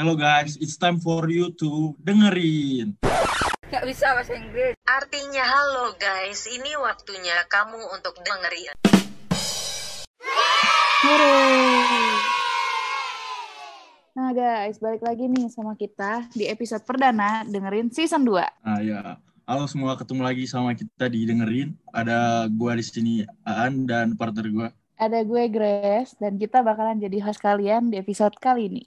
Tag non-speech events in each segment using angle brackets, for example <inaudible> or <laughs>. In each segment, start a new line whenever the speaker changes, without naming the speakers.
Hello guys, it's time for you to dengerin.
Gak bisa bahasa Inggris.
Artinya halo guys, ini waktunya kamu untuk dengerin.
Nah guys, balik lagi nih sama kita di episode perdana dengerin season 2.
Nah ya, halo semua ketemu lagi sama kita di dengerin. Ada gua di sini Aan dan partner gua.
Ada gue Grace dan kita bakalan jadi host kalian di episode kali ini.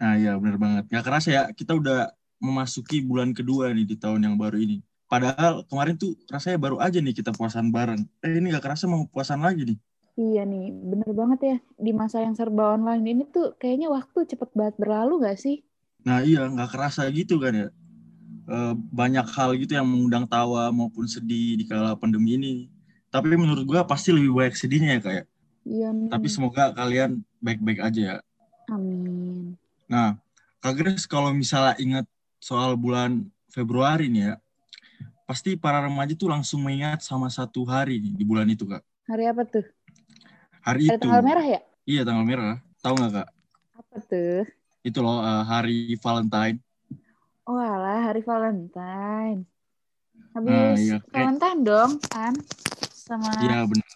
Nah ya bener banget. Gak kerasa ya, kita udah memasuki bulan kedua nih di tahun yang baru ini. Padahal kemarin tuh rasanya baru aja nih kita puasan bareng. Eh ini gak kerasa mau puasan lagi nih.
Iya nih, bener banget ya. Di masa yang serba online ini tuh kayaknya waktu cepet banget berlalu gak sih?
Nah iya, nggak kerasa gitu kan ya. E, banyak hal gitu yang mengundang tawa maupun sedih di kala pandemi ini. Tapi menurut gua pasti lebih banyak sedihnya ya kayak.
Iya nih.
Tapi semoga kalian baik-baik aja ya.
Amin.
Nah, Kak Grace kalau misalnya ingat soal bulan Februari nih ya, pasti para remaja tuh langsung mengingat sama satu hari nih di bulan itu Kak.
Hari apa tuh?
Hari
Hari
itu.
tanggal merah ya?
Iya tanggal merah. Tahu nggak Kak?
Apa tuh?
Itu loh eh, hari Valentine.
Oh alah, hari Valentine. Habis
Nah, iya,
Valentine dong, kan? Sama
Iya benar.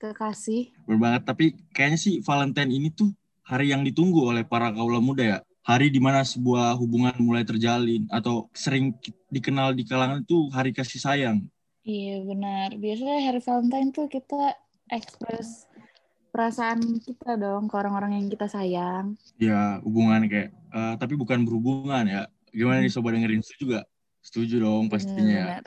kekasih.
Bener banget. Tapi kayaknya sih Valentine ini tuh hari yang ditunggu oleh para kaula muda ya. Hari di mana sebuah hubungan mulai terjalin atau sering dikenal di kalangan itu hari kasih sayang.
Iya benar. Biasanya hari Valentine tuh kita ekspres perasaan kita dong ke orang-orang yang kita sayang.
Ya hubungan kayak, eh, tapi bukan berhubungan ya. Gimana nih sobat dengerin itu juga? Setuju dong pastinya ya.
Benar.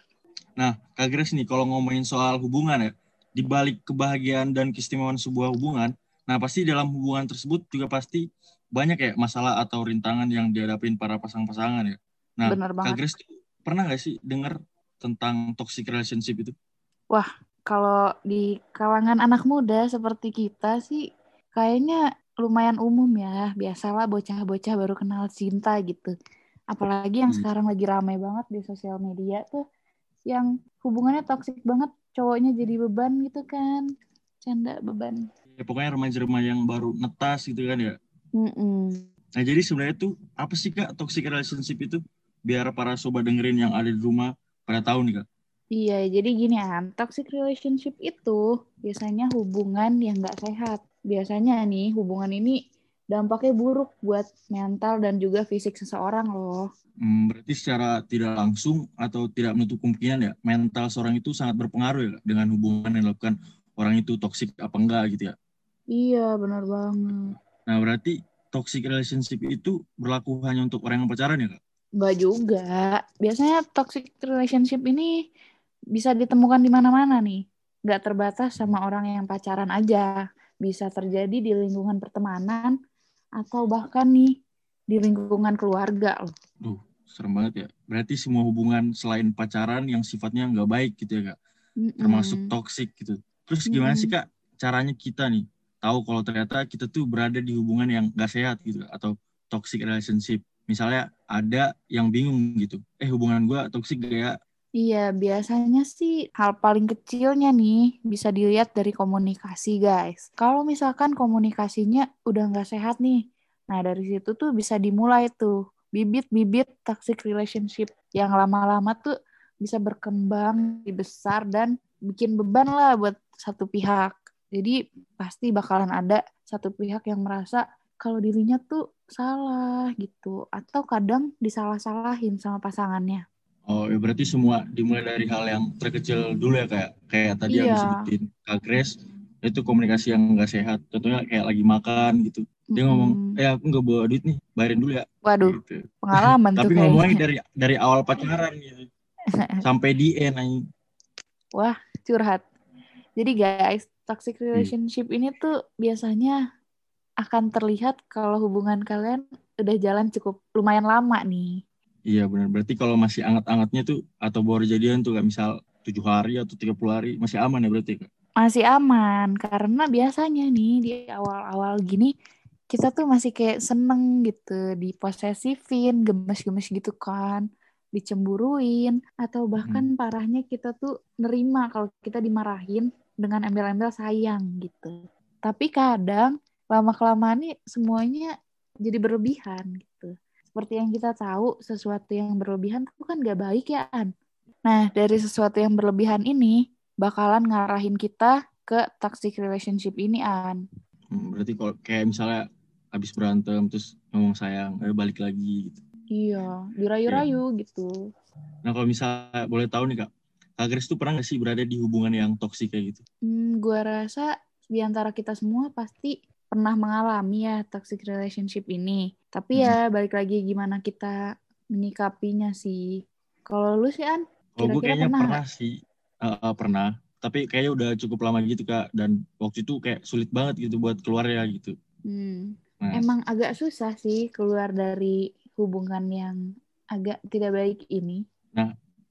Nah, Kak Grace nih, kalau ngomongin soal hubungan ya, di balik kebahagiaan dan keistimewaan sebuah hubungan, nah pasti dalam hubungan tersebut juga pasti banyak ya masalah atau rintangan yang dihadapin para pasang-pasangan ya. Nah,
Benar
Kak
banget.
Grace tuh pernah nggak sih dengar tentang toxic relationship itu?
Kalau di kalangan anak muda seperti kita sih kayaknya lumayan umum ya. Biasalah bocah-bocah baru kenal cinta gitu. Apalagi yang
Hmm.
sekarang lagi ramai banget di sosial media tuh yang hubungannya toksik banget, cowoknya jadi beban gitu kan. Canda beban.
Ya, pokoknya remaja-remaja yang baru netas gitu kan ya.
Mm-mm.
Nah, jadi sebenarnya tuh apa sih Kak toxic relationship itu? Biar para sobat dengerin yang ada di rumah pada tahu nih Kak.
Iya, jadi gini An, toxic relationship itu biasanya hubungan yang nggak sehat. Biasanya nih, hubungan ini dampaknya buruk buat mental dan juga fisik seseorang loh.
Hmm, berarti secara tidak langsung atau tidak menutup kemungkinan ya mental seorang itu sangat berpengaruh ya dengan hubungan yang dilakukan orang itu toksik apa enggak gitu ya.
Iya, benar banget.
Nah berarti toxic relationship itu berlaku hanya untuk orang yang pacaran ya kak?
Nggak juga. Biasanya toxic relationship ini bisa ditemukan di mana-mana nih. Nggak terbatas sama orang yang pacaran aja. Bisa terjadi di lingkungan pertemanan atau bahkan nih di lingkungan keluarga loh.
Duh serem banget ya. Berarti semua hubungan selain pacaran yang sifatnya nggak baik gitu ya kak? Termasuk toxic gitu. Terus gimana sih kak caranya kita nih tahu kalau ternyata kita tuh berada di hubungan yang nggak sehat gitu atau toxic relationship? Misalnya ada yang bingung gitu. Eh hubungan gua toxic gak ya?
Iya, biasanya sih hal paling kecilnya nih bisa dilihat dari komunikasi, guys. Kalau misalkan komunikasinya udah nggak sehat nih, nah dari situ tuh bisa dimulai tuh bibit-bibit toxic relationship yang lama-lama tuh bisa berkembang, lebih besar dan bikin beban lah buat satu pihak. Jadi pasti bakalan ada satu pihak yang merasa kalau dirinya tuh salah gitu, atau kadang disalah-salahin sama pasangannya.
Oh, ya berarti semua dimulai dari hal yang terkecil dulu ya kayak kayak tadi yang disebutin Kak Grace itu komunikasi yang nggak sehat. Contohnya kayak lagi makan gitu. Dia ngomong,
Mm-mm.
"Eh, aku nggak bawa duit nih, bayarin dulu ya."
Waduh,
Gitu.
pengalaman tuh
Tapi ngomongnya dari dari awal pacaran gitu. <laughs> Sampai di end anjing.
curhat. Jadi guys, toxic relationship ini tuh biasanya akan terlihat kalau hubungan kalian udah jalan cukup lumayan lama nih.
Iya benar. Berarti kalau masih anget-angetnya tuh atau baru jadian tuh kayak misal 7 hari atau 30 hari masih aman ya berarti Kak?
Masih aman karena biasanya nih di awal-awal gini kita tuh masih kayak seneng gitu diposesifin, gemes-gemes gitu kan, dicemburuin atau bahkan parahnya kita tuh nerima kalau kita dimarahin dengan embel-embel sayang gitu. Tapi kadang lama kelamaan nih semuanya jadi berlebihan gitu. seperti yang kita tahu, sesuatu yang berlebihan itu kan gak baik ya, An. Nah, dari sesuatu yang berlebihan ini, bakalan ngarahin kita ke toxic relationship ini, An.
Hmm, berarti kalau kayak misalnya habis berantem terus ngomong sayang, eh balik lagi gitu.
Iya, dirayu-rayu gitu.
Nah kalau misalnya boleh tahu nih kak, Grace tuh pernah gak sih berada di hubungan yang toksik kayak gitu?
Hmm, gua rasa di antara kita semua pasti pernah mengalami ya toxic relationship ini. Tapi ya balik lagi gimana kita menyikapinya sih. Kalau lu sih An?
Kalau gue
Kira-kira
kayaknya
pernah
pernah, sih, Eh, eh, pernah. Tapi kayaknya udah cukup lama gitu kak, dan waktu itu kayak sulit banget gitu buat keluar ya gitu.
Hmm.
Nah,
Emang agak susah sih keluar dari hubungan yang agak tidak baik ini.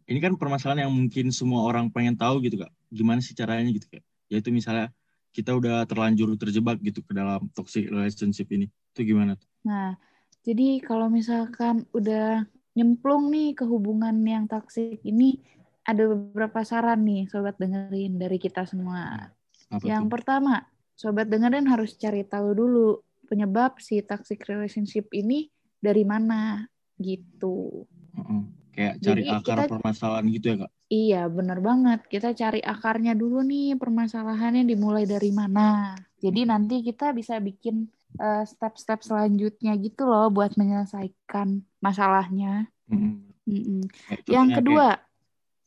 Ini kan permasalahan yang mungkin semua orang pengen tahu gitu kak. Gimana sih caranya gitu kak? Yaitu misalnya kita udah terlanjur terjebak gitu ke dalam toxic relationship ini. Itu gimana tuh?
Nah, jadi kalau misalkan udah nyemplung nih ke hubungan yang toksik ini, ada beberapa saran nih sobat dengerin dari kita semua.
Apa
Yang
tuh?
pertama, sobat dengerin harus cari tahu dulu penyebab si toxic relationship ini dari mana gitu.
Heeh. Kayak cari
Jadi
akar
kita-
permasalahan gitu ya kak?
Iya, bener banget. Kita cari akarnya dulu nih, permasalahannya dimulai dari mana. Jadi nanti kita bisa bikin eh, step-step selanjutnya gitu loh buat menyelesaikan masalahnya.
Mm-mm.
Mm-mm.
Kayak
Yang kedua,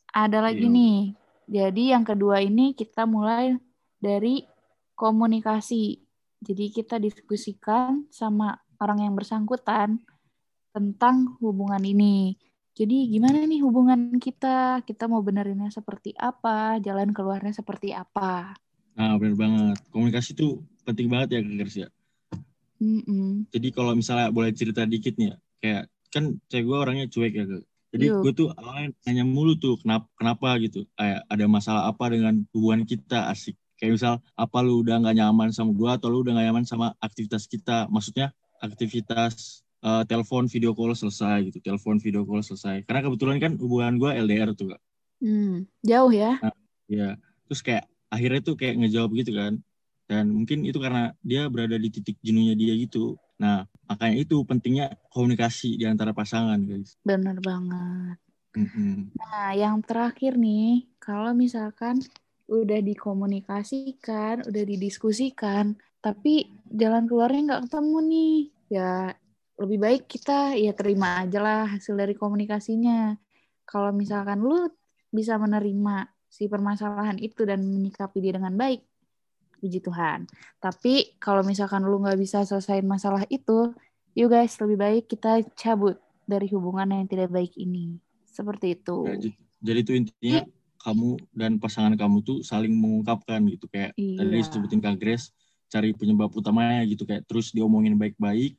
ada lagi
Iya.
nih. Jadi yang kedua ini kita mulai dari komunikasi. Jadi kita diskusikan sama orang yang bersangkutan tentang hubungan ini. Jadi gimana nih hubungan kita? Kita mau benerinnya seperti apa? Jalan keluarnya seperti apa?
Nah, benar banget. Komunikasi itu penting banget ya, Kak ya.
Mm-mm.
Jadi kalau misalnya boleh cerita dikit nih ya, kayak kan cewek gue orangnya cuek ya, Kak. Jadi
Yuk.
gue tuh awalnya nanya mulu tuh kenapa, kenapa gitu. Kayak ada masalah apa dengan hubungan kita asik. Kayak misal apa lu udah nggak nyaman sama gue atau lu udah nggak nyaman sama aktivitas kita. Maksudnya aktivitas eh, telepon video call selesai gitu. Telepon video call selesai. Karena kebetulan kan hubungan gue LDR tuh kak.
Hmm, jauh ya?
Ya, terus kayak akhirnya tuh kayak ngejawab gitu kan. Dan mungkin itu karena dia berada di titik jenuhnya dia gitu. Nah, makanya itu pentingnya komunikasi di antara pasangan, guys.
Bener banget.
Mm-mm.
Nah, yang terakhir nih, kalau misalkan udah dikomunikasikan, udah didiskusikan, tapi jalan keluarnya nggak ketemu nih, ya lebih baik kita ya terima aja lah hasil dari komunikasinya. Kalau misalkan lu bisa menerima si permasalahan itu dan menyikapi dia dengan baik, puji Tuhan. Tapi kalau misalkan lu nggak bisa selesaiin masalah itu, yuk guys, lebih baik kita cabut dari hubungan yang tidak baik ini. Seperti itu.
Ya, j- jadi itu intinya kamu dan pasangan kamu tuh saling mengungkapkan gitu kayak
Iya.
tadi sebutin Kak Grace cari penyebab utamanya gitu kayak terus diomongin baik-baik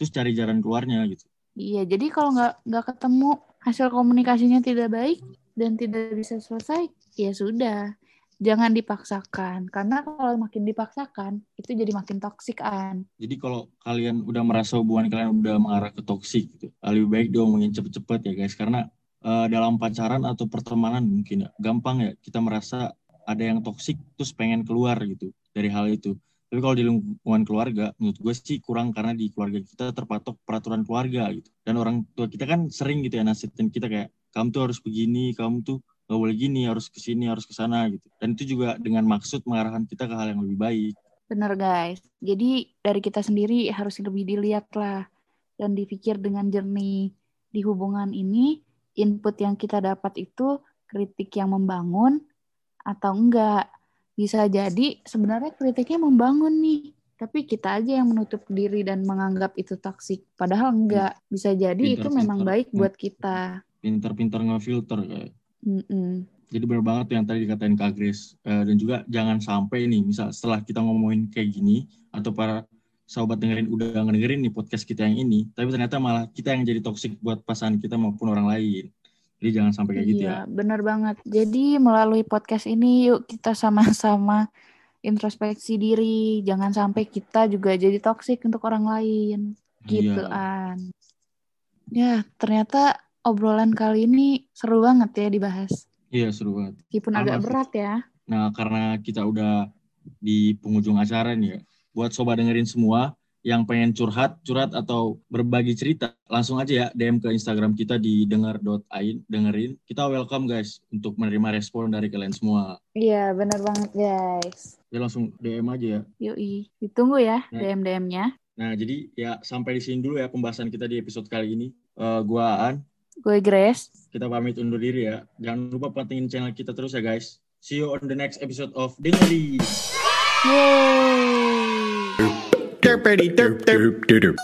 terus cari jalan keluarnya gitu.
Iya, jadi kalau nggak nggak ketemu hasil komunikasinya tidak baik dan tidak bisa selesai, ya sudah, jangan dipaksakan. Karena kalau makin dipaksakan, itu jadi makin toksik an.
Jadi kalau kalian udah merasa hubungan kalian udah mengarah ke toksik gitu, lebih baik diomongin cepet-cepet ya guys karena eh, dalam pacaran atau pertemanan mungkin ya gampang ya kita merasa ada yang toksik terus pengen keluar gitu dari hal itu. Tapi kalau di lingkungan keluarga, menurut gue sih kurang karena di keluarga kita terpatok peraturan keluarga gitu. Dan orang tua kita kan sering gitu ya nasihatin kita kayak kamu tuh harus begini, kamu tuh gak boleh gini, harus ke sini, harus ke sana gitu. Dan itu juga dengan maksud mengarahkan kita ke hal yang lebih baik.
Bener guys. Jadi dari kita sendiri harus lebih dilihat lah dan dipikir dengan jernih di hubungan ini. Input yang kita dapat itu kritik yang membangun atau enggak. Bisa jadi sebenarnya kritiknya membangun nih, tapi kita aja yang menutup diri dan menganggap itu toksik. Padahal enggak. Bisa jadi itu
Pintar-pintar.
memang baik buat kita.
Pintar-pintar ngefilter kayak
Mm-mm.
Jadi benar banget tuh yang tadi dikatain Kak Grace. Eh, dan juga jangan sampai nih, misal setelah kita ngomongin kayak gini, atau para sahabat dengerin udah ngedengerin nih podcast kita yang ini, tapi ternyata malah kita yang jadi toksik buat pasangan kita maupun orang lain. Jadi jangan sampai kayak gitu ya.
Iya, benar banget. Jadi melalui podcast ini yuk kita sama-sama introspeksi diri. Jangan sampai kita juga jadi toksik untuk orang lain. Gitu,
Iya.
An. Ya, ternyata obrolan kali ini seru banget ya dibahas.
Iya seru banget.
Meskipun agak berat ya.
Nah karena kita udah di penghujung acara nih ya, buat sobat dengerin semua, yang pengen curhat, curhat atau berbagi cerita, langsung aja ya DM ke Instagram kita di dengar.ain, dengerin. Kita welcome guys untuk menerima respon dari kalian semua.
Iya, benar banget guys.
Ya langsung DM aja ya.
Yoi, ditunggu ya
Nah.
DM-DM-nya.
Nah, jadi ya sampai di sini dulu ya pembahasan kita di episode kali ini. Eh, gua Aan,
Gue Grace.
kita pamit undur diri ya. Jangan lupa pantengin channel kita terus ya guys. See you on the next episode of Dengerin.
Yeay.
Derp derp derp derp